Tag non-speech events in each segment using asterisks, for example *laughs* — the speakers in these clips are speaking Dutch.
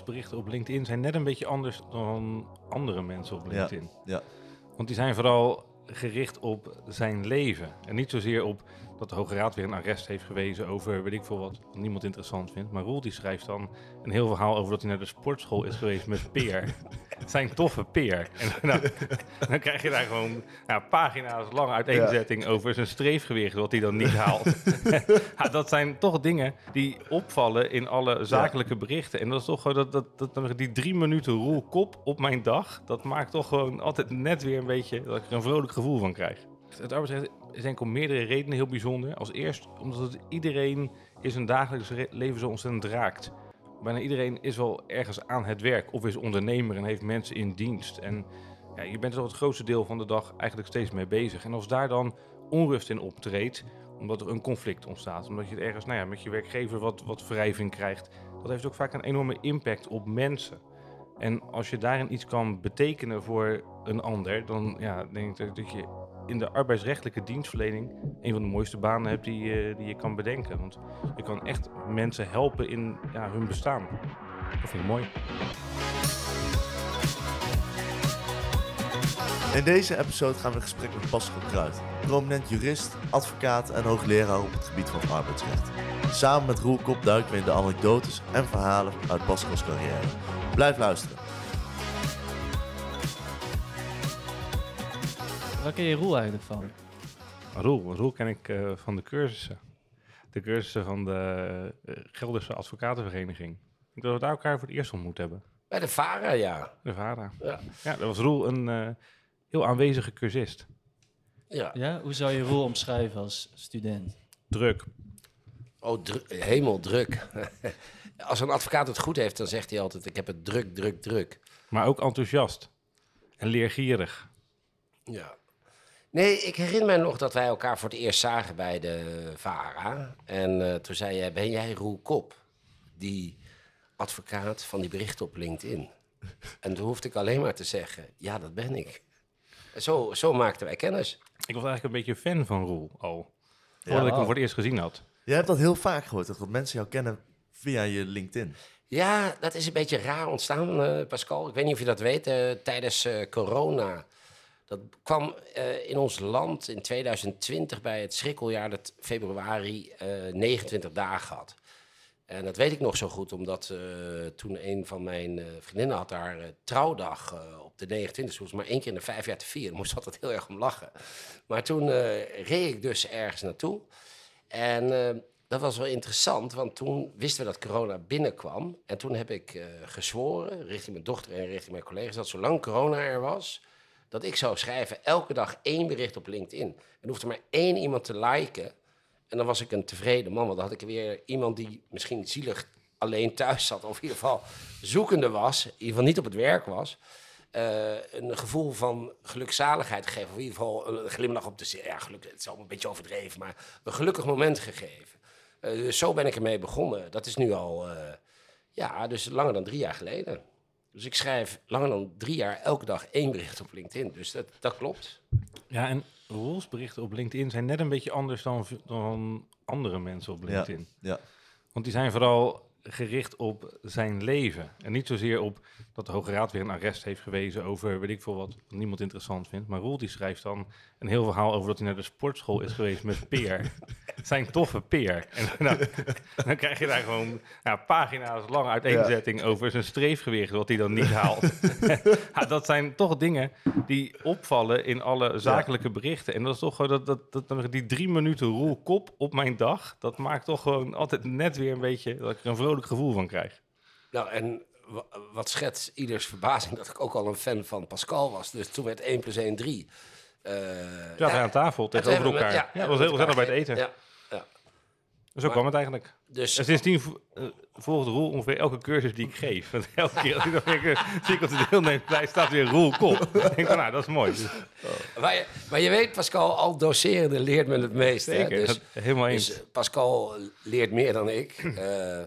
Berichten op LinkedIn zijn net een beetje anders dan andere mensen op Ja, LinkedIn. ja. Want die zijn vooral gericht op zijn leven. En niet zozeer op dat de Hoge Raad weer een arrest heeft gewezen over weet ik veel wat, niemand interessant vindt. Maar Roel die schrijft dan een heel verhaal over dat hij naar de sportschool is geweest met Peer. *laughs* zijn toffe Peer. En dan, dan krijg je daar gewoon ja, pagina's lange uiteenzetting over zijn streefgewicht wat hij dan niet *laughs* haalt. *laughs* ja, dat zijn toch dingen die opvallen in alle zakelijke berichten. En dat is toch gewoon dat, dat, dat, dat- die drie minuten Roel kop op mijn dag. Dat maakt toch gewoon altijd net weer een beetje dat ik er een vrolijk gevoel van krijg. Het arbeidsrecht is denk om meerdere redenen heel bijzonder. Als eerst omdat het iedereen in zijn dagelijks leven zo ontzettend raakt. Bijna iedereen is wel ergens aan het werk of is ondernemer en heeft mensen in dienst. En ja, je bent er al het grootste deel van de dag eigenlijk steeds mee bezig. En als daar dan onrust in optreedt, omdat er een conflict ontstaat, omdat je ergens nou ja, met je werkgever wat, wat wrijving krijgt, dat heeft ook vaak een enorme impact op mensen. En als je daarin iets kan betekenen voor een ander, dan ja, denk ik dat je in de arbeidsrechtelijke dienstverlening een van de mooiste banen hebt die, je- die je kan bedenken. Want je kan echt mensen helpen in ja, hun bestaan. Dat vind ik mooi. In deze episode gaan we in gesprek met Pascal Kruid, prominent jurist, advocaat en hoogleraar op het gebied van arbeidsrecht. Samen met Roel Kop duiken we in de anekdotes en verhalen uit Pascal's carrière. Blijf luisteren. Waar ken je Roel eigenlijk van? Roel, Roel ken ik eh, van de cursussen. De cursussen van de eh, Gelderse Advocatenvereniging. Ik denk dat we daar elkaar voor het eerst ontmoet hebben. Bij de VARA, ja. De VARA. Ja. Ja, dat was Roel een eh, heel aanwezige cursist. ja. Ja, hoe zou je Roel omschrijven als student? Druk. Oh, dru- hemel, druk. *laughs* Als een advocaat het goed heeft, dan zegt hij altijd... ik heb het druk, druk, druk. Maar ook enthousiast. En leergierig. Ja. Nee, ik herinner me nog dat wij elkaar voor het eerst zagen bij de VARA. En eh, toen zei jij, ben jij Roel Kop? Die advocaat van die berichten op LinkedIn. En toen hoefde ik alleen maar te zeggen, ja, dat ben ik. En zo, zo maakten wij kennis. Ik was eigenlijk een beetje fan van Roel al. Voordat ik hem voor het eerst gezien had. Jij hebt dat heel vaak gehoord, dat mensen jou kennen via je LinkedIn. Ja, dat is een beetje raar ontstaan, eh, Pascal. Ik weet niet of je dat weet. eh, tijdens eh, corona. Dat kwam eh, in ons land in 2020 bij het schrikkeljaar dat februari eh 29 dagen had. En dat weet ik nog zo goed, omdat eh, toen een van mijn eh, vriendinnen had haar eh, trouwdag eh, op de 29 Ze was maar één keer in de vijf jaar te vieren. moest altijd heel erg om lachen. Maar toen eh, reed ik dus ergens naartoe. En eh, dat was wel interessant, want toen wisten we dat corona binnenkwam. En toen heb ik eh, gezworen, richting mijn dochter en richting mijn collega's... dat zolang corona er was, dat ik zou schrijven elke dag één bericht op LinkedIn. En hoefde maar één iemand te liken... En dan was ik een tevreden man, want dan had ik weer iemand die misschien zielig alleen thuis zat, of in ieder geval zoekende was, in ieder geval niet op het werk was, eh, een gevoel van gelukzaligheid gegeven, of in ieder geval een glimlach op de. Ja, geluk, het is allemaal een beetje overdreven, maar een gelukkig moment gegeven. Eh, dus zo ben ik ermee begonnen. Dat is nu al, eh, ja, dus langer dan drie jaar geleden. Dus ik schrijf langer dan drie jaar elke dag één bericht op LinkedIn. Dus dat, dat klopt. Ja, en Roels berichten op LinkedIn zijn net een beetje anders dan, dan andere mensen op Ja, LinkedIn. ja. Want die zijn vooral gericht op zijn leven. En niet zozeer op dat de Hoge Raad weer een arrest heeft gewezen over weet ik veel wat, wat niemand interessant vindt. Maar Roel die schrijft dan een heel verhaal over dat hij naar de sportschool is geweest met Peer. *laughs* zijn toffe Peer. En dan, dan krijg je daar gewoon pagina's lange uiteenzetting over zijn streefgewicht wat hij dan niet haalt. *laughs* ja, dat zijn toch dingen die opvallen in alle zakelijke berichten. En dat is toch gewoon dat, dat, dat, die drie minuten Roel kop op mijn dag, dat maakt toch gewoon altijd net weer een beetje dat ik er een vrolijk gevoel van krijg. Nou, en wa- wat schetst ieders verbazing dat ik ook al een fan van Pascal was. Dus toen werd 1 plus 1 3. Uh, Ja, wij aan tafel tegenover elkaar. Ja, dat was heel gezellig bij het eten. Ja, ja. Zo kwam het eigenlijk. Dus En sindsdien vo- eh, volgt Roel ongeveer elke cursus die ik geef. Want elke keer als ik dan weer een zie ik op de deelnemerslijst staat weer Roel Kop. Ik denk van, nou, dat is mooi. Dus, maar, je, maar je weet, Pascal, al docerende leert men het meest. hè? Dus, helemaal eens. dus Pascal leert meer dan ik. *clears throat* Eh,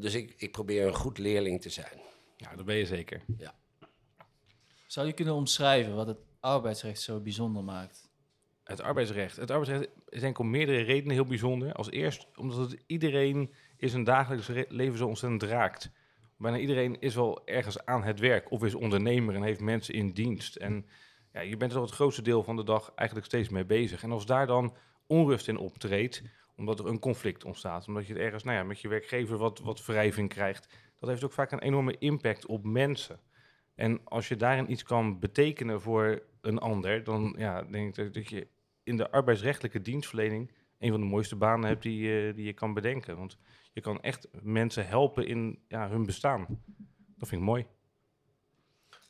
dus ik, ik probeer een goed leerling te zijn. ja, dat ben je zeker. Ja. Zou je kunnen omschrijven wat het arbeidsrecht zo bijzonder maakt? Het arbeidsrecht. Het arbeidsrecht is denk ik om meerdere redenen heel bijzonder. Als eerst omdat het iedereen in zijn dagelijks leven zo ontzettend raakt. bijna iedereen is wel ergens aan het werk of is ondernemer en heeft mensen in dienst. En ja, je bent er het grootste deel van de dag eigenlijk steeds mee bezig. En als daar dan onrust in optreedt, omdat er een conflict ontstaat, omdat je het ergens nou ja, met je werkgever wat, wat wrijving krijgt, dat heeft ook vaak een enorme impact op mensen. En als je daarin iets kan betekenen voor een ander, dan ja, denk ik dat je in de arbeidsrechtelijke dienstverlening een van de mooiste banen hebt die, uh, die je kan bedenken. Want je kan echt mensen helpen in ja, hun bestaan. Dat vind ik mooi.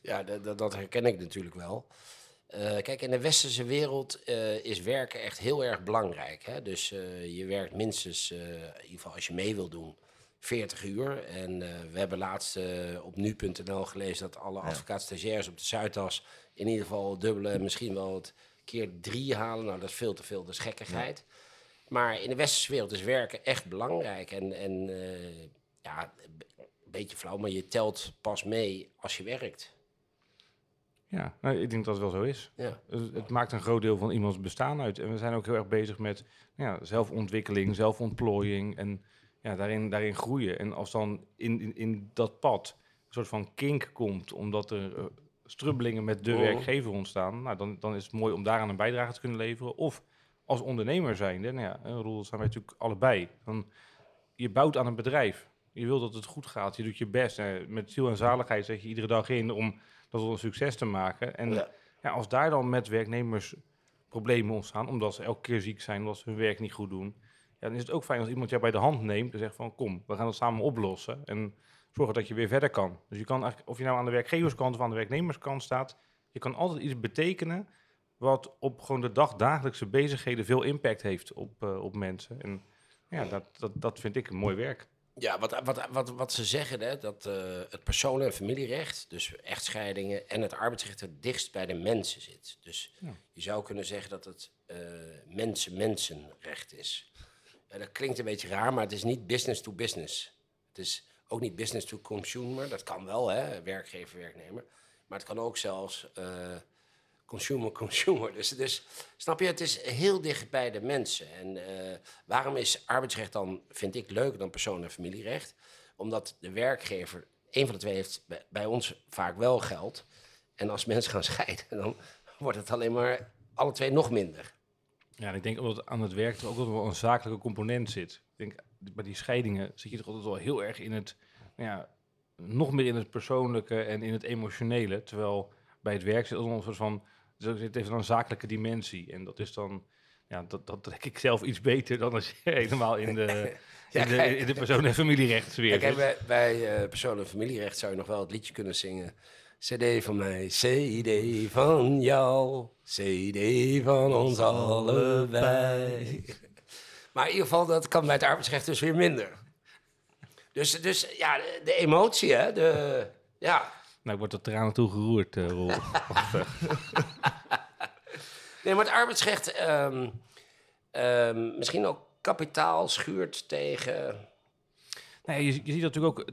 Ja, dat, dat herken ik natuurlijk wel. Uh, kijk, in de westerse wereld uh, is werken echt heel erg belangrijk. Hè? Dus uh, je werkt minstens, in ieder geval als je mee wil doen, 40 uur. En we hebben laatst op nu.nl gelezen dat alle ja. advocaat-stagiairs op de Zuidas in ieder geval dubbele, misschien wel het keer drie halen. Nou, dat is veel te veel, dat is gekkigheid. Ja. Maar in de westerse wereld is werken echt belangrijk. En, en ja, een beetje flauw, maar je telt pas mee als je werkt. Ja, nou, ik denk dat het wel zo is. Ja. Het, maakt een groot deel van iemands bestaan uit. En we zijn ook heel erg bezig met ja, zelfontwikkeling, zelfontplooiing en ja, daarin, daarin groeien. En als dan in, in, in dat pad een soort van kink komt, omdat er uh, strubbelingen met de oh. werkgever ontstaan, nou, dan, dan is het mooi om daaraan een bijdrage te kunnen leveren. Of als ondernemer zijnde, nou ja, een rol zijn wij natuurlijk allebei. Dan, je bouwt aan een bedrijf. Je wil dat het goed gaat. Je doet je best. En met ziel en zaligheid zet je iedere dag in om dat een succes te maken. En ja. als daar dan met werknemers problemen ontstaan, omdat ze elke keer ziek zijn, omdat ze hun werk niet goed doen, ja, dan is het ook fijn als iemand jou bij de hand neemt en zegt van kom, we gaan het samen oplossen en zorgen dat je weer verder kan. Dus je kan eigenlijk, of je nou aan de werkgeverskant of aan de werknemerskant staat, je kan altijd iets betekenen wat op gewoon de dagdagelijkse bezigheden veel impact heeft op, uh, op mensen. En ja, dat, dat, dat vind ik een mooi werk. Ja, wat, wat, wat, wat ze zeggen, hè, dat uh, het persoon- en familierecht, dus echtscheidingen en het arbeidsrecht het dichtst bij de mensen zit. Dus ja. je zou kunnen zeggen dat het uh, mensen-mensenrecht is. Dat klinkt een beetje raar, maar het is niet business to business. Het is ook niet business to consumer, dat kan wel, hè, werkgever, werknemer. Maar het kan ook zelfs uh, consumer, *laughs* consumer. Dus, dus snap je, het is heel dicht bij de mensen. En uh, waarom is arbeidsrecht dan, vind ik, leuker dan persoon- en familierecht? Omdat de werkgever, een van de twee heeft bij ons vaak wel geld. En als *laughs* mensen gaan scheiden, dan wordt het alleen maar alle twee nog minder. Ja, en ik denk dat aan het werk er ook wel een zakelijke component zit. Ik denk, bij die scheidingen zit je toch altijd wel heel erg in het, nou ja, nog meer in het persoonlijke en in het emotionele. Terwijl bij het werk zit er een soort van het heeft dan een zakelijke dimensie. En dat is dan, ja, dat, dat trek ik zelf iets beter dan als je *laughs* helemaal in de, *laughs* ja, in, de in de persoon- en familierecht weer. Kijk, bij, bij uh, persoon- en familierecht zou je nog wel het liedje kunnen zingen. CD van mij, CD van jou, CD van ons allebei. *laughs* Maar in ieder geval, dat kan bij het arbeidsrecht dus weer minder. Dus, dus ja, de, de emotie, hè, de, ja, nou, ik word er tranen toe geroerd, uh, Roel. *laughs* nee, maar het arbeidsrecht um, um, misschien ook kapitaal schuurt tegen... Nee, je, je ziet natuurlijk ook...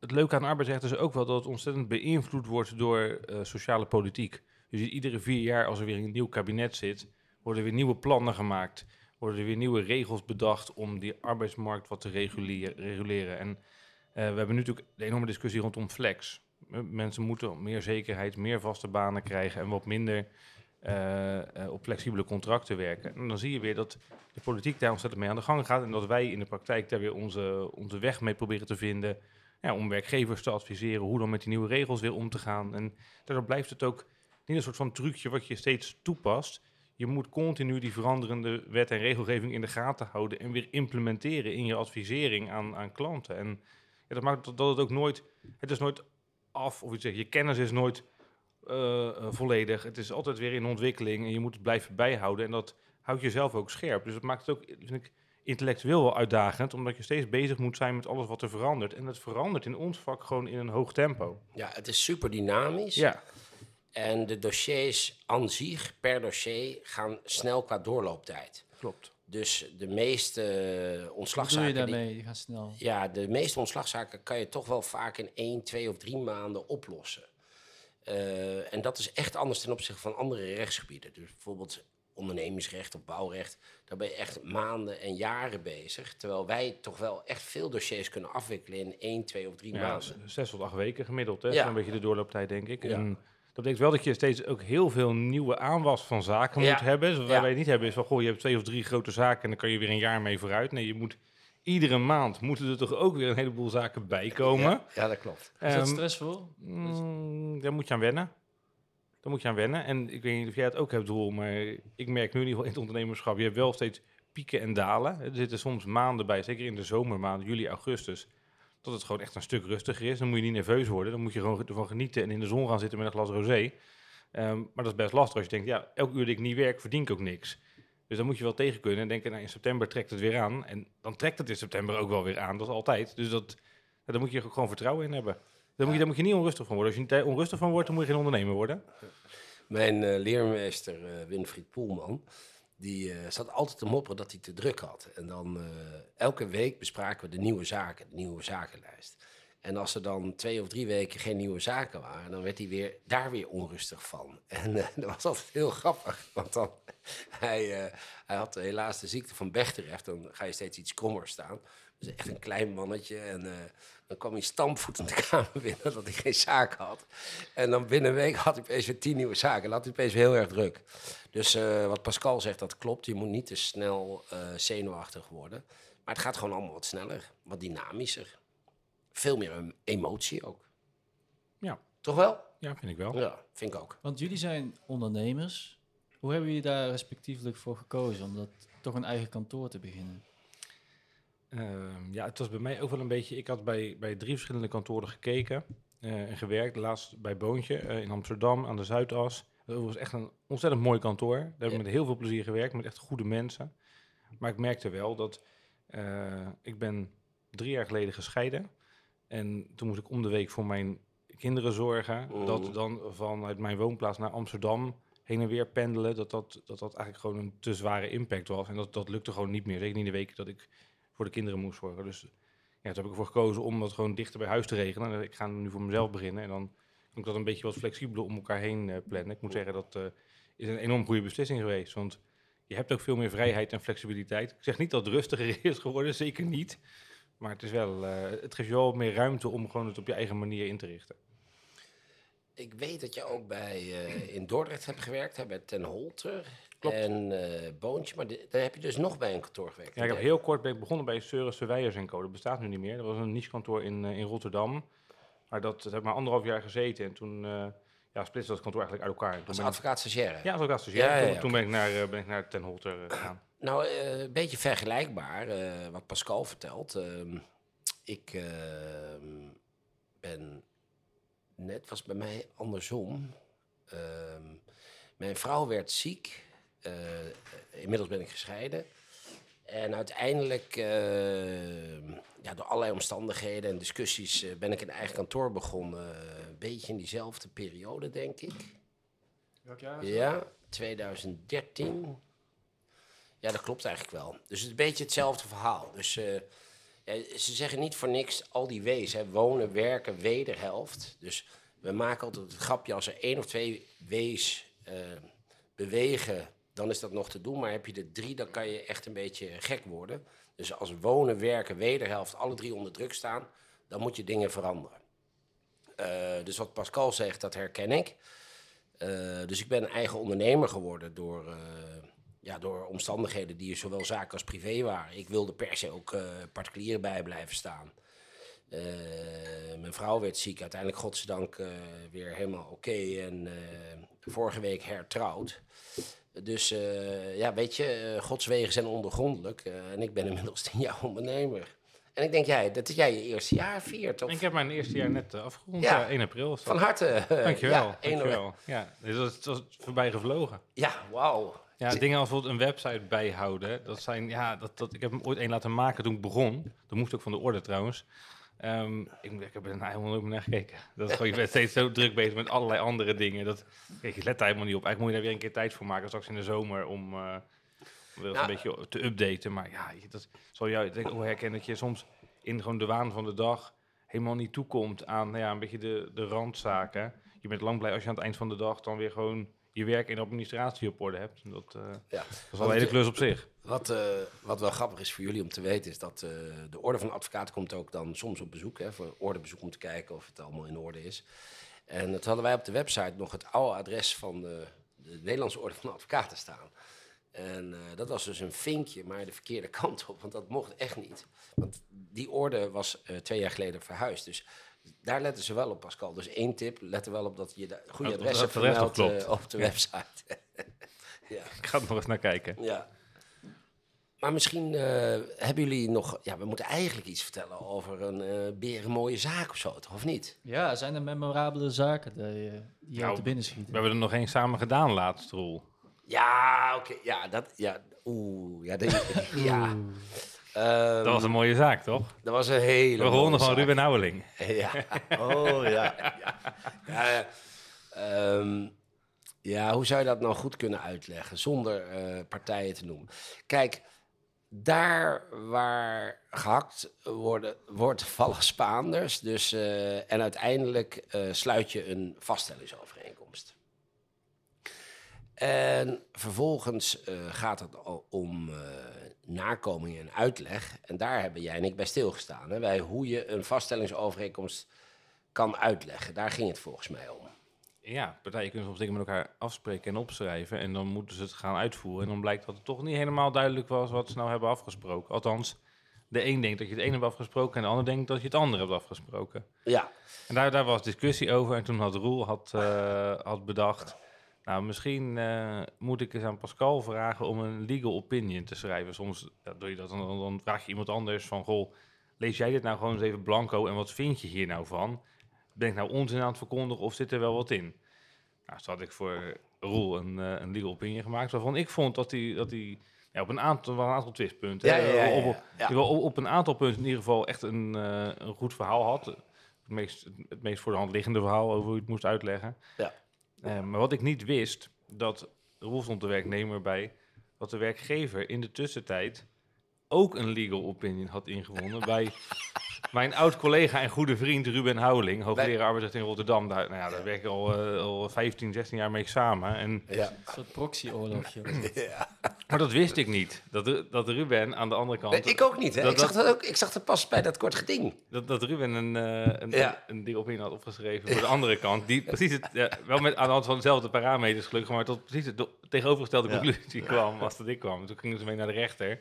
Het, leuke aan arbeidsrecht is ook wel dat het ontzettend beïnvloed wordt door uh, sociale politiek. Dus iedere vier jaar, als er weer een nieuw kabinet zit, worden weer nieuwe plannen gemaakt. Worden er weer nieuwe regels bedacht om die arbeidsmarkt wat te reguleren. En uh, we hebben nu natuurlijk de enorme discussie rondom flex mensen moeten meer zekerheid, meer vaste banen krijgen en wat minder uh, op flexibele contracten werken. En dan zie je weer dat de politiek daar ontzettend mee aan de gang gaat en dat wij in de praktijk daar weer onze, onze weg mee proberen te vinden. Om werkgevers te adviseren hoe dan met die nieuwe regels weer om te gaan. En daardoor blijft het ook niet een soort van trucje wat je steeds toepast. Je moet continu die veranderende wet en regelgeving in de gaten houden en weer implementeren in je advisering aan, aan klanten. En ja, dat maakt dat het ook nooit, het is nooit af. Of zegt, je kennis is nooit uh, volledig. Het is altijd weer in ontwikkeling en je moet het blijven bijhouden. En dat houdt jezelf ook scherp. Dus dat maakt het ook, vind ik, intellectueel wel uitdagend, omdat je steeds bezig moet zijn met alles wat er verandert. En het verandert in ons vak gewoon in een hoog tempo. Ja, het is super dynamisch. Ja. En de dossiers aan zich, per dossier, gaan snel qua doorlooptijd. Klopt. Dus de meeste ontslagzaken... Wat doe je daarmee? Die gaan snel. Ja, de meeste ontslagzaken kan je toch wel vaak in één, twee of drie maanden oplossen. Uh, en dat is echt anders ten opzichte van andere rechtsgebieden. Dus bijvoorbeeld ondernemingsrecht of bouwrecht, daar ben je echt maanden en jaren bezig. Terwijl wij toch wel echt veel dossiers kunnen afwikkelen in één, twee of drie Ja, maanden. zes tot acht weken gemiddeld. Hè? Ja. Zo'n beetje de doorlooptijd, denk ik. Ja. En dat betekent wel dat je steeds ook heel veel nieuwe aanwas van zaken Ja. moet hebben. Ja. wij niet hebben is van, goh, je hebt twee of drie grote zaken en dan kan je weer een jaar mee vooruit. Nee, je moet iedere maand moeten er toch ook weer een heleboel zaken bij komen. Ja, ja, dat klopt. Is dat Ehm, stressvol? Mm, daar moet je aan wennen. Daar moet je aan wennen. En ik weet niet of jij het ook hebt, Roel, maar ik merk nu in ieder geval in het ondernemerschap, je hebt wel steeds pieken en dalen. Er zitten soms maanden bij, zeker in de zomermaanden, juli, augustus, dat het gewoon echt een stuk rustiger is. Dan moet je niet nerveus worden, dan moet je gewoon ervan genieten en in de zon gaan zitten met een glas rosé. Ehm, maar dat is best lastig als je denkt, ja, elk uur dat ik niet werk, verdien ik ook niks. Dus dan moet je wel tegen kunnen en denken, nou, in september trekt het weer aan. En dan trekt het in september ook wel weer aan, dat is altijd. Dus dat, ja, daar moet je gewoon vertrouwen in hebben. Daar moet, je, daar moet je niet onrustig van worden. Als je niet onrustig van wordt, dan moet je geen ondernemer worden. Mijn eh, leermeester eh, Winfried Poelman, die eh, zat altijd te mopperen dat hij te druk had. En dan elke week bespraken we de nieuwe zaken, de nieuwe zakenlijst. En als er dan twee of drie weken geen nieuwe zaken waren, dan werd hij weer, daar weer onrustig van. *laughs* En dat was altijd heel grappig, want dan, *laughs* hij, hij had helaas de ziekte van Bechterecht. Dan ga je steeds iets krommer staan. Dus echt een klein mannetje. En eh, dan kwam hij stampvoetend de *laughs* kamer binnen dat hij geen zaken had. En dan binnen een week had hij opeens weer tien nieuwe zaken. Dan had hij opeens weer heel erg druk. Dus eh, wat Pascal zegt, dat klopt. Je moet niet te snel eh, zenuwachtig worden. Maar het gaat gewoon allemaal wat sneller, wat dynamischer. Veel meer em- emotie ook. Ja. Toch wel? Ja, vind ik wel. Ja, vind ik ook. Want jullie zijn ondernemers. Hoe hebben jullie daar respectievelijk voor gekozen om dat toch een eigen kantoor te beginnen? Ehm, ja, het was bij mij ook wel een beetje... Ik had bij, bij drie verschillende kantoren gekeken eh, en gewerkt. Laatst bij Boontje eh, in Amsterdam aan de Zuidas. Dat was echt een ontzettend mooi kantoor. Daar heb ik met heel veel plezier gewerkt, met echt goede mensen. Maar ik merkte wel dat... eh, ik ben drie jaar geleden gescheiden. En toen moest ik om de week voor mijn kinderen zorgen. Mm. Dat dan vanuit mijn woonplaats naar Amsterdam heen en weer pendelen, dat dat, dat dat eigenlijk gewoon een te zware impact was. En dat, dat lukte gewoon niet meer. Zeker niet in de weken dat ik voor de kinderen moest zorgen. Dus ja, toen heb ik ervoor gekozen om dat gewoon dichter bij huis te regelen. En ik ga nu voor mezelf beginnen. En dan kan ik dat een beetje wat flexibeler om elkaar heen eh, plannen. Ik moet zeggen, dat eh, is een enorm goede beslissing geweest. Want je hebt ook veel meer vrijheid en flexibiliteit. Ik zeg niet dat het rustiger *laughs* is geworden, zeker niet. Maar het, is wel, eh, het geeft je wel meer ruimte om gewoon het op je eigen manier in te richten. Ik weet dat je ook bij, eh, in Dordrecht hebt gewerkt, hè, bij Ten Holter Klopt. en eh Boontje. Maar daar heb je dus nog bij een kantoor gewerkt. Ja, ik heb heel kort ben ik begonnen bij Seuren Surveyors Co. Dat bestaat nu niet meer. Dat was een nichekantoor in, eh, in Rotterdam. Maar dat, dat heb ik maar anderhalf jaar gezeten. En toen ja, splitste dat kantoor eigenlijk uit elkaar. Toen Als advocaat stagiaire. ja, als stagiair. Ja, ja, Toen- ben ik naar, ben ik naar Ten Holter gegaan. Nou, een beetje vergelijkbaar wat Pascal vertelt. Ehm, ik ehm, ben net, was bij mij andersom. Ehm, mijn vrouw werd ziek. Eh, inmiddels ben ik gescheiden. En uiteindelijk, ehm, ja, door allerlei omstandigheden en discussies, eh, ben ik een eigen kantoor begonnen. een beetje in diezelfde periode, denk ik. Welk jaar? Ja, 2013. Ja, dat klopt eigenlijk wel. Dus het is een beetje hetzelfde verhaal. Dus eh, ze zeggen niet voor niks al die W's. Hè. Wonen, werken, wederhelft. Dus we maken altijd het grapje als er één of twee W's eh, bewegen, dan is dat nog te doen. Maar heb je er drie, dan kan je echt een beetje gek worden. Dus als wonen, werken, wederhelft, alle drie onder druk staan, dan moet je dingen veranderen. Eh, dus wat Pascal zegt, dat herken ik. Eh, dus ik ben eigen ondernemer geworden door, eh, ja, door omstandigheden die zowel zaken als privé waren. Ik wilde per se ook eh particulier bij blijven staan. Eh, mijn vrouw werd ziek, uiteindelijk godzijdank eh weer helemaal oké en vorige week hertrouwd. Dus ja, weet je, eh, Gods wegen zijn ondergrondelijk en ik ben inmiddels tien jaar ondernemer. En ik denk jij, dat jij je eerste jaar viert. Of... Ik heb mijn eerste jaar net afgerond. Ja. Ja. 1 april. was. Van harte. Dankjewel. Ja, dankjewel. Ja, dus is, dat is voorbij gevlogen. ja wauw. Ja, dingen als bijvoorbeeld een website bijhouden. Dat zijn, ja, dat, dat, ik heb hem ooit één laten maken toen ik begon. Dat moest ook van de orde trouwens. Ehm, ik, ik heb er nou helemaal nooit meer naar gekeken. Dat is gewoon, je bent *laughs* steeds zo druk bezig met allerlei andere dingen. Dat, kijk, je let daar helemaal niet op. Eigenlijk moet je daar weer een keer tijd voor maken, straks in de zomer, om, Nou. een beetje te updaten. Maar ja, dat zal jou ik denk ook herkennen dat je soms in gewoon de waan van de dag helemaal niet toekomt aan nou ja, een beetje de, de randzaken. Je bent lang blij als je aan het eind van de dag dan weer gewoon je werk en administratie op orde hebt. Dat, eh, Ja. dat is al een hele klus op zich. Wat, eh, wat wel grappig is voor jullie om te weten, is dat eh, de Orde van Advocaten komt ook dan soms op bezoek. Hè, voor ordebezoek om te kijken of het allemaal in orde is. En dat hadden wij op de website nog het oude adres van de, de Nederlandse Orde van Advocaten staan. En dat was dus een vinkje, maar de verkeerde *laughs* kant op, want dat mocht echt niet. Want die orde was twee jaar geleden verhuisd. Dus daar letten ze wel op, Pascal. Dus één tip, let er wel op dat je de goede Dat- adres dat hebt vermeld eh, op de website. *laughs* ja. Ik ga er nog eens naar kijken. Ja. Maar misschien eh, hebben jullie nog... Ja, we moeten eigenlijk iets vertellen over een eh berenmooie zaak of zo, toch? Of niet? Ja, zijn er memorabele zaken die, je Nou, te binnen We schieten? hebben er nog één samen gedaan laatst, Roel. Ja, oké. Ja, dat... Ja, oeh. Ja, dat, *laughs* ja. Ehm, Dat was een mooie zaak, toch? dat was een hele We gewonnen van. Ruben Houweling. *laughs* Ja. Oh ja. Ja, ehm, ja, hoe zou je dat nou goed kunnen uitleggen zonder eh, partijen te noemen? Kijk, daar waar gehakt worden, wordt vallen Spaanders. Dus, eh, en uiteindelijk eh, sluit je een vaststellingsovereenkomst. En vervolgens eh, gaat het om eh, nakoming en uitleg. En daar hebben jij en ik bij stilgestaan. Hè, bij hoe je een vaststellingsovereenkomst kan uitleggen. Daar ging het volgens mij om. Ja, partijen kunnen soms dingen met elkaar afspreken en opschrijven. En dan moeten ze het gaan uitvoeren. En dan blijkt dat het toch niet helemaal duidelijk was wat ze nou hebben afgesproken. Althans, de een denkt dat je het ene hebt afgesproken en de ander denkt dat je het andere hebt afgesproken. Ja, En daar, daar was discussie over. En toen had Roel had, eh, had bedacht... Nou, misschien eh, moet ik eens aan Pascal vragen om een legal opinion te schrijven. Soms ja, doe je dat, dan, dan vraag je iemand anders van... Goh, lees jij dit nou gewoon eens even blanco en wat vind je hier nou van? Ben ik nou onzin aan het verkondigen of zit er wel wat in? Nou, toen had ik voor Roel een, eh, een legal opinion gemaakt... waarvan ik vond dat hij dat die, ja, op een aantal, wel een aantal twistpunten... Ja, ja, ja, ja, op, op, een aantal punten in ieder geval echt een, eh, een goed verhaal had. Het meest, het meest voor de hand liggende verhaal over hoe je het moest uitleggen. Ja. Eh, maar wat ik niet wist, dat Roel stond de werknemer bij, dat de werkgever in de tussentijd ook een legal opinion had ingewonnen bij *laughs* mijn oud-collega en goede vriend Ruben Houweling, hoogleraar arbeidsrecht in Rotterdam. Daar, nou ja, daar werk ik al, eh, al 15, 16 jaar mee samen. En, ja. Een soort proxyoorlogje. *laughs* maar dat wist ik niet, dat, dat Ruben aan de andere kant... Nee, ik ook niet, hè? Dat- ik, zag dat- ook, ik zag dat pas bij dat kort geding. Dat, dat Ruben een, eh een, Ja. een, een legal opinion had opgeschreven voor *laughs* de andere kant. Die precies het, ja, wel met aan de hand van dezelfde parameters gelukkig, maar tot precies de tegenovergestelde Ja. conclusie kwam als dat ik kwam. Toen gingen ze mee naar de rechter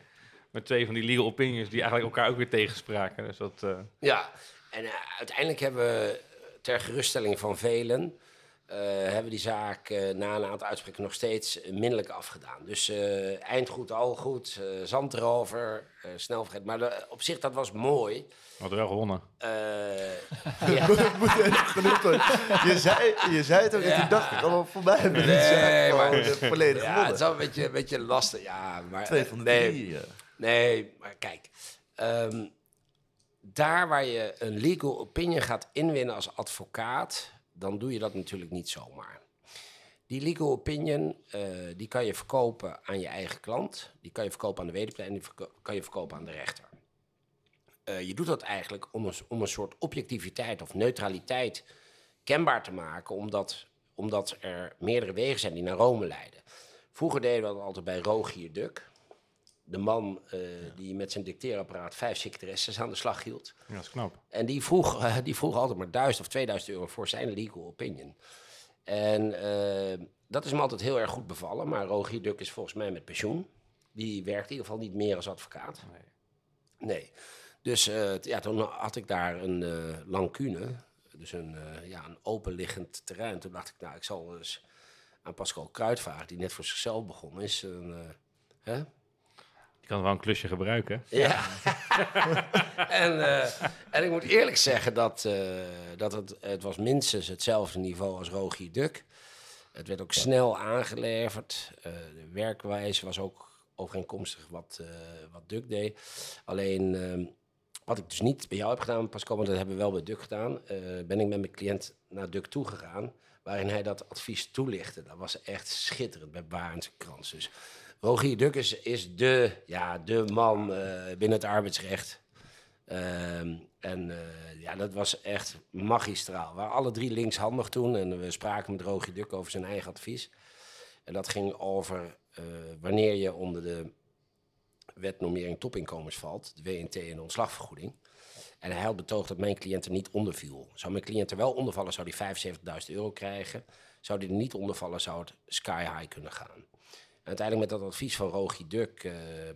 met twee van die legal opinions die eigenlijk elkaar ook weer tegenspraken. Dus dat, eh, Ja, en eh, uiteindelijk hebben we ter geruststelling van velen... eh, hebben we die zaak eh, na een aantal uitspraken nog steeds eh, minderlijk afgedaan. Dus eh eind goed, al goed, eh, zand erover, eh, snel vergeten. Maar de- op zich, dat was mooi. we hadden wel gewonnen. Eh, *laughs* ja. Je zei, je zei het ook en Ja. toen dacht ik, voor mij hebben we Nee, zaak maar- eh, volledig ja, het is wel een beetje, een beetje lastig. Ja, maar, Twee van de nee, drie. Nee, maar kijk. ehm, daar waar je een legal opinion gaat inwinnen als advocaat, dan doe je dat natuurlijk niet zomaar. Die legal opinion, eh, die kan je verkopen aan je eigen klant, die kan je verkopen aan de wederpartij en die kan je verkopen aan de rechter. Eh, je doet dat eigenlijk om een, om een soort objectiviteit of neutraliteit kenbaar te maken, omdat, omdat er meerdere wegen zijn die naar Rome leiden. Vroeger deden we dat altijd bij Rogier Duk. De man eh, die met zijn dicteerapparaat vijf secretaresses aan de slag hield. Ja, dat is knap. En die vroeg, *laughs* die vroeg altijd maar 1000 of 2000 euro voor zijn legal opinion. En eh, dat is hem altijd heel erg goed bevallen. Maar Rogier Duk is volgens mij met pensioen. Die werkt in ieder geval niet meer als advocaat. Nee. Nee. Dus eh, ja, toen had ik daar een lancune. Dus een, ja, een openliggend terrein. Toen dacht ik, nou, ik zal eens aan Pascal Kruidvaart, die net voor zichzelf begonnen is. Een, hè? Kan wel een klusje gebruiken. Ja. *laughs* en, eh, en ik moet eerlijk zeggen dat, eh, dat het, het was minstens hetzelfde niveau als Rogier Duk. Het werd ook snel aangeleverd. Eh, de werkwijze was ook overeenkomstig wat, eh, wat Duk deed. Alleen, eh, wat ik dus niet bij jou heb gedaan, Pascal, maar dat hebben we wel bij Duk gedaan, eh, ben ik met mijn cliënt naar Duk toegegaan, waarin hij dat advies toelichtte. Dat was echt schitterend bij Barends Krans. Dus Rogier Duk is, de, ja, de man eh, binnen het arbeidsrecht. Ehm, en eh, ja, dat was echt magistraal. We waren alle drie linkshandig toen en we spraken met Rogier Duk over zijn eigen advies. En dat ging over eh, wanneer je onder de wet normering topinkomens valt, de WNT en ontslagvergoeding. En hij had betoogd dat mijn cliënt er niet onder viel. Zou mijn cliënt er wel onder vallen, zou hij 75.000 euro krijgen. Zou hij er niet onder vallen, zou het sky high kunnen gaan. Uiteindelijk met dat advies van Rogie Duk eh, eh,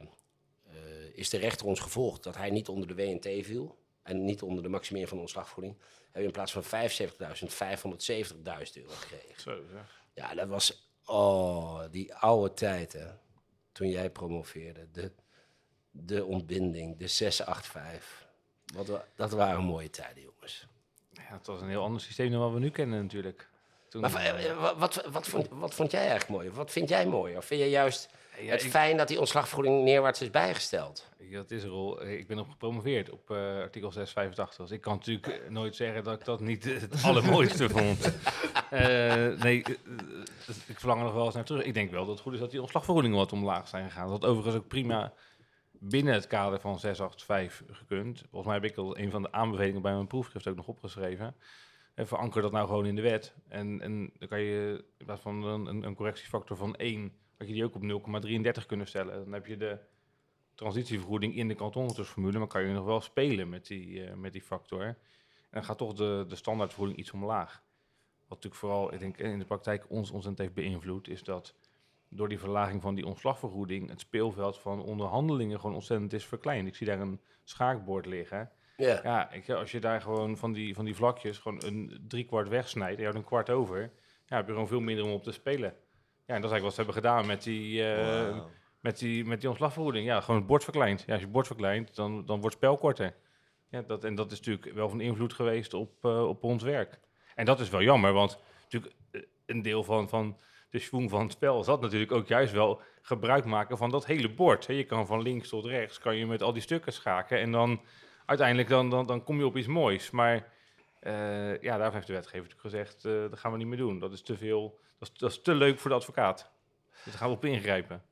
is de rechter ons gevolgd dat hij niet onder de WNT viel. En niet onder de maximering van de ontslagvergoeding. Hebben we in plaats van 75.000, 570.000 euro gekregen. Zo zeg. Ja, dat was, oh, die oude tijd, hè. Toen jij promoveerde. De, de ontbinding, de 685. Wat, wa- dat waren mooie tijden, jongens. Ja, het was een heel ander systeem dan wat we nu kennen natuurlijk. Toen, Maar eh, eh, wat, wat, wat, vond, wat vond jij eigenlijk mooi? Wat vind jij mooi? Of vind je juist Ja, het ik- fijn dat die ontslagvergoeding neerwaarts is bijgesteld? Dat is er al. Ik ben op gepromoveerd op eh, artikel 685. Dus ik kan natuurlijk eh, nooit zeggen dat ik dat niet het allermooiste *laughs* vond. Eh, nee, eh, eh, ik verlang er nog wel eens naar terug. Ik denk wel dat het goed is dat die ontslagvergoedingen wat omlaag zijn gegaan. Dat had overigens ook prima binnen het kader van 685 gekund. Volgens mij heb ik al een van de aanbevelingen bij mijn proefschrift ook nog opgeschreven. En veranker dat nou gewoon in de wet. En, en dan kan je in plaats van een, een, correctiefactor van 1, had je die ook op 0,33 kunnen stellen. Dan heb je de transitievergoeding in de kantonrechtersformule, maar kan je nog wel spelen met die, eh, met die factor. En dan gaat toch de, de standaardvergoeding iets omlaag. Wat natuurlijk vooral, ik denk, in de praktijk ons ontzettend heeft beïnvloed, is dat door die verlaging van die ontslagvergoeding het speelveld van onderhandelingen gewoon ontzettend is verkleind. Ik zie daar een schaakbord liggen. Ja. Ja, ik, als je daar gewoon van die, van die vlakjes gewoon een driekwart wegsnijdt en je houdt een kwart over, ja, heb je gewoon veel minder om op te spelen. Ja, en dat is eigenlijk wat ze hebben gedaan met die, Wauw. met die, met die ontslagvergoeding. Ja, gewoon het bord verkleind. Ja, als je het bord verkleint, dan, dan wordt het spel korter. Ja, dat, en dat is natuurlijk wel van invloed geweest op, eh, op ons werk. En dat is wel jammer, want natuurlijk eh, een deel van, van de schwung van het spel zat natuurlijk ook juist wel gebruik maken van dat hele bord. Je kan van links tot rechts, kan je met al die stukken schaken en dan uiteindelijk dan, dan, dan kom je op iets moois. Maar eh, ja, daar heeft de wetgever natuurlijk gezegd, eh, dat gaan we niet meer doen. Dat is te veel, dat is, dat is te leuk voor de advocaat. Dus daar gaan we op ingrijpen.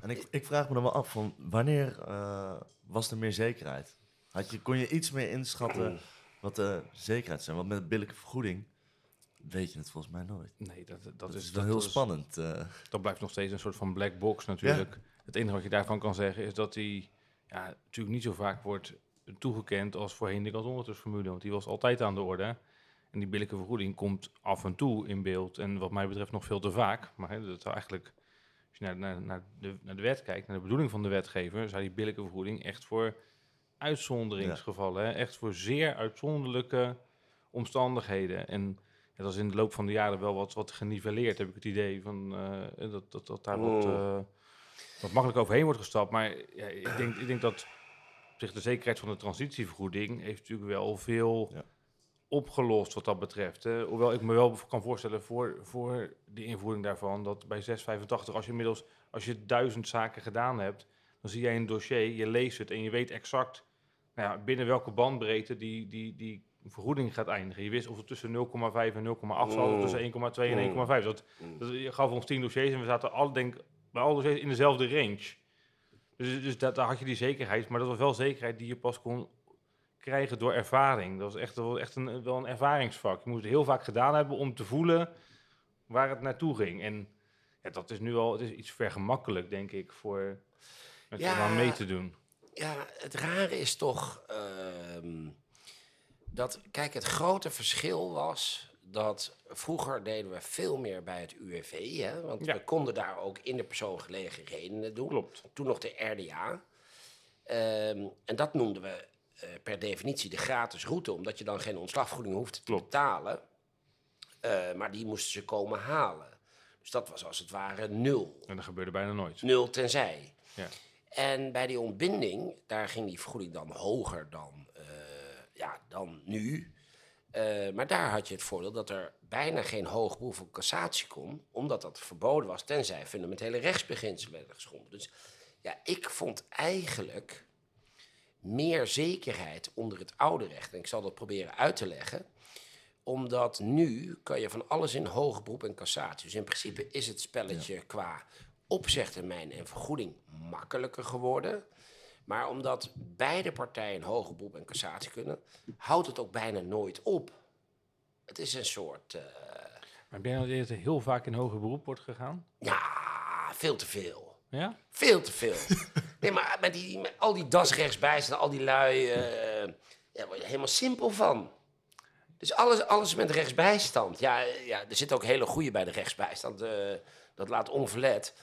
En ik, ik vraag me dan wel af, van wanneer eh, was er meer zekerheid? Had je, kon je iets meer inschatten wat de zekerheid zijn? Want met billijke vergoeding weet je het volgens mij nooit. Nee, dat, dat, Dat, is, is wel dat heel is- spannend. Dat blijft nog steeds een soort van black box natuurlijk. Het enige wat je daarvan kan zeggen is dat die ja, natuurlijk niet zo vaak wordt toegekend als voorheen de kantonrechtersformule. Want die was altijd aan de orde. En die billijke vergoeding komt af en toe in beeld. En wat mij betreft nog veel te vaak. Maar hè, dat zou eigenlijk, als je naar, naar, naar, de, naar de wet kijkt, naar de bedoeling van de wetgever, zou die billijke vergoeding echt voor uitzonderingsgevallen, hè, echt voor zeer uitzonderlijke omstandigheden. En ja, dat is in de loop van de jaren wel wat, wat geniveleerd, heb ik het idee. Van, eh, dat, dat, dat daar wat, Mm. eh, wat makkelijk overheen wordt gestapt. Maar ja, ik, denk, ik denk dat zich de zekerheid van de transitievergoeding heeft natuurlijk wel veel Ja. opgelost wat dat betreft. Hè. Hoewel ik me wel kan voorstellen voor, voor de invoering daarvan, dat bij 685, als je inmiddels, als je duizend zaken gedaan hebt, dan zie jij een dossier, je leest het en je weet exact nou ja, binnen welke bandbreedte die, die, die vergoeding gaat eindigen. Je wist of het tussen 0,5 en 0,8 zat, of Mm. tussen 1,2 en 1,5. Dat, Mm. dat, je gaf ons 10 dossiers en we zaten al, denk, bij alle dossiers in dezelfde range. Dus, dus dat, daar had je die zekerheid, maar dat was wel zekerheid die je pas kon krijgen door ervaring. Dat was echt, wel echt een, wel een ervaringsvak. Je moest het heel vaak gedaan hebben om te voelen waar het naartoe ging. En ja, dat is nu al het is iets vergemakkelijk, denk ik, voor om Ja. mee te doen. Ja, het rare is toch ehm, dat, kijk, het grote verschil was dat vroeger deden we veel meer bij het UWV, hè, want Ja. we konden daar ook in de persoon gelegen redenen doen. Klopt. Toen nog de RDA. Ehm, en dat noemden we eh, per definitie de gratis route, omdat je dan geen ontslagvergoeding hoefde te Klopt. betalen. Eh, maar die moesten ze komen halen. Dus dat was als het ware nul. En dat gebeurde bijna nooit. Nul tenzij. Ja. En bij die ontbinding, daar ging die vergoeding dan hoger dan, eh, ja, dan nu. Eh, maar daar had je het voordeel dat er bijna geen hoog beroep of cassatie kon, omdat dat verboden was, tenzij fundamentele rechtsbeginselen werden geschonden. Dus ja, ik vond eigenlijk meer zekerheid onder het oude recht. En ik zal dat proberen uit te leggen omdat nu kan je van alles in hoger beroep en cassatie. Dus in principe is het spelletje qua opzegtermijn en vergoeding makkelijker geworden. Maar omdat beide partijen in hoger beroep en cassatie kunnen, houdt het ook bijna nooit op. Het is een soort. eh, Maar ben je nou eerst heel vaak in hoger beroep wordt gegaan? Ja, veel te veel. Ja? Veel te veel. *laughs* nee, maar met, die, met al die rechtsbijstand, al die lui, eh ja, word je helemaal simpel van. Dus alles, alles met rechtsbijstand. Ja, ja, er zitten ook hele goede bij de rechtsbijstand. eh, dat laat onverlet.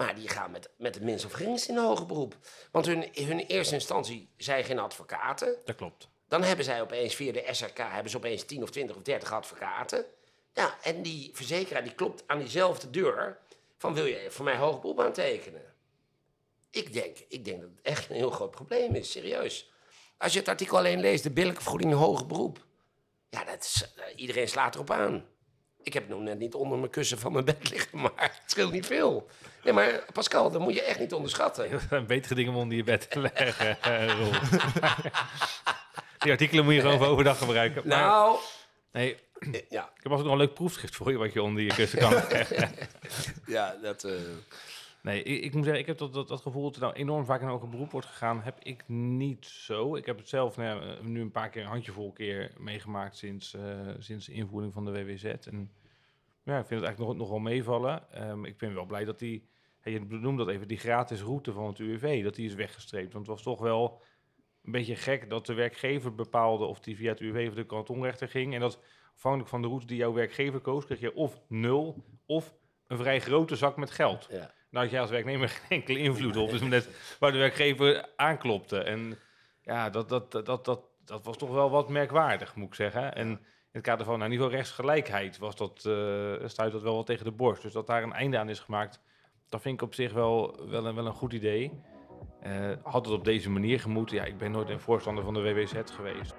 Maar die gaan met, met het minst of geringst in hoger beroep. Want hun, hun eerste instantie zijn geen advocaten. Dat klopt. Dan hebben zij opeens via de SRK hebben ze opeens 10 of 20 of 30 advocaten. Ja, en die verzekeraar die klopt aan diezelfde deur van wil je voor mij hoger beroep aantekenen? Ik denk, ik denk dat het echt een heel groot probleem is, serieus. Als je het artikel alleen leest, de billijke vergoeding hoger beroep. Ja, dat is, eh, iedereen slaat erop aan. Ik heb het nog net niet onder mijn kussen van mijn bed liggen, *laughs* maar het scheelt niet veel. Nee, maar Pascal, dat moet je echt niet onderschatten. *laughs* Betere dingen om onder je bed te leggen, eh, Roel. *laughs* Die artikelen moet je gewoon voor overdag gebruiken. Maar, Nou, nee, ja, ik heb altijd nog een leuk proefschrift voor je, wat je onder je kussen kan leggen. ja dat... eh, Nee, ik, ik moet zeggen, ik heb dat, dat, dat gevoel dat er nou enorm vaak in hoger beroep wordt gegaan, heb ik niet zo. Ik heb het zelf nou, ja, nu een paar keer, een handjevol keer meegemaakt sinds, eh, sinds de invoering van de WWZ. En ja, ik vind het eigenlijk nog, nog wel meevallen. Ehm, ik ben wel blij dat die, hey, je noemde dat even, die gratis route van het UWV, dat die is weggestreept. Want het was toch wel een beetje gek dat de werkgever bepaalde of die via het UWV of de kantonrechter ging. En dat afhankelijk van de route die jouw werkgever koos, kreeg je of nul of een vrij grote zak met geld. ja. Nou had jij als werknemer geen enkele invloed op. Dus net waar de werkgever aanklopte. En ja, dat, dat, dat, dat, dat, was toch wel wat merkwaardig, moet ik zeggen. En het kader van nou, rechtsgelijkheid was dat, eh stuit dat wel wat tegen de borst. Dus dat daar een einde aan is gemaakt, dat vind ik op zich wel, wel, een, wel een goed idee. Eh, had het op deze manier gemoeten? Ja, ik ben nooit een voorstander van de WWZ geweest.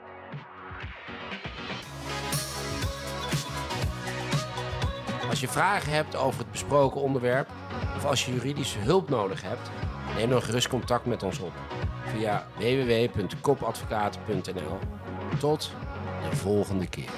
Als je vragen hebt over het besproken onderwerp of als je juridische hulp nodig hebt, neem dan gerust contact met ons op via www.kopadvocaten.nl. Tot de volgende keer.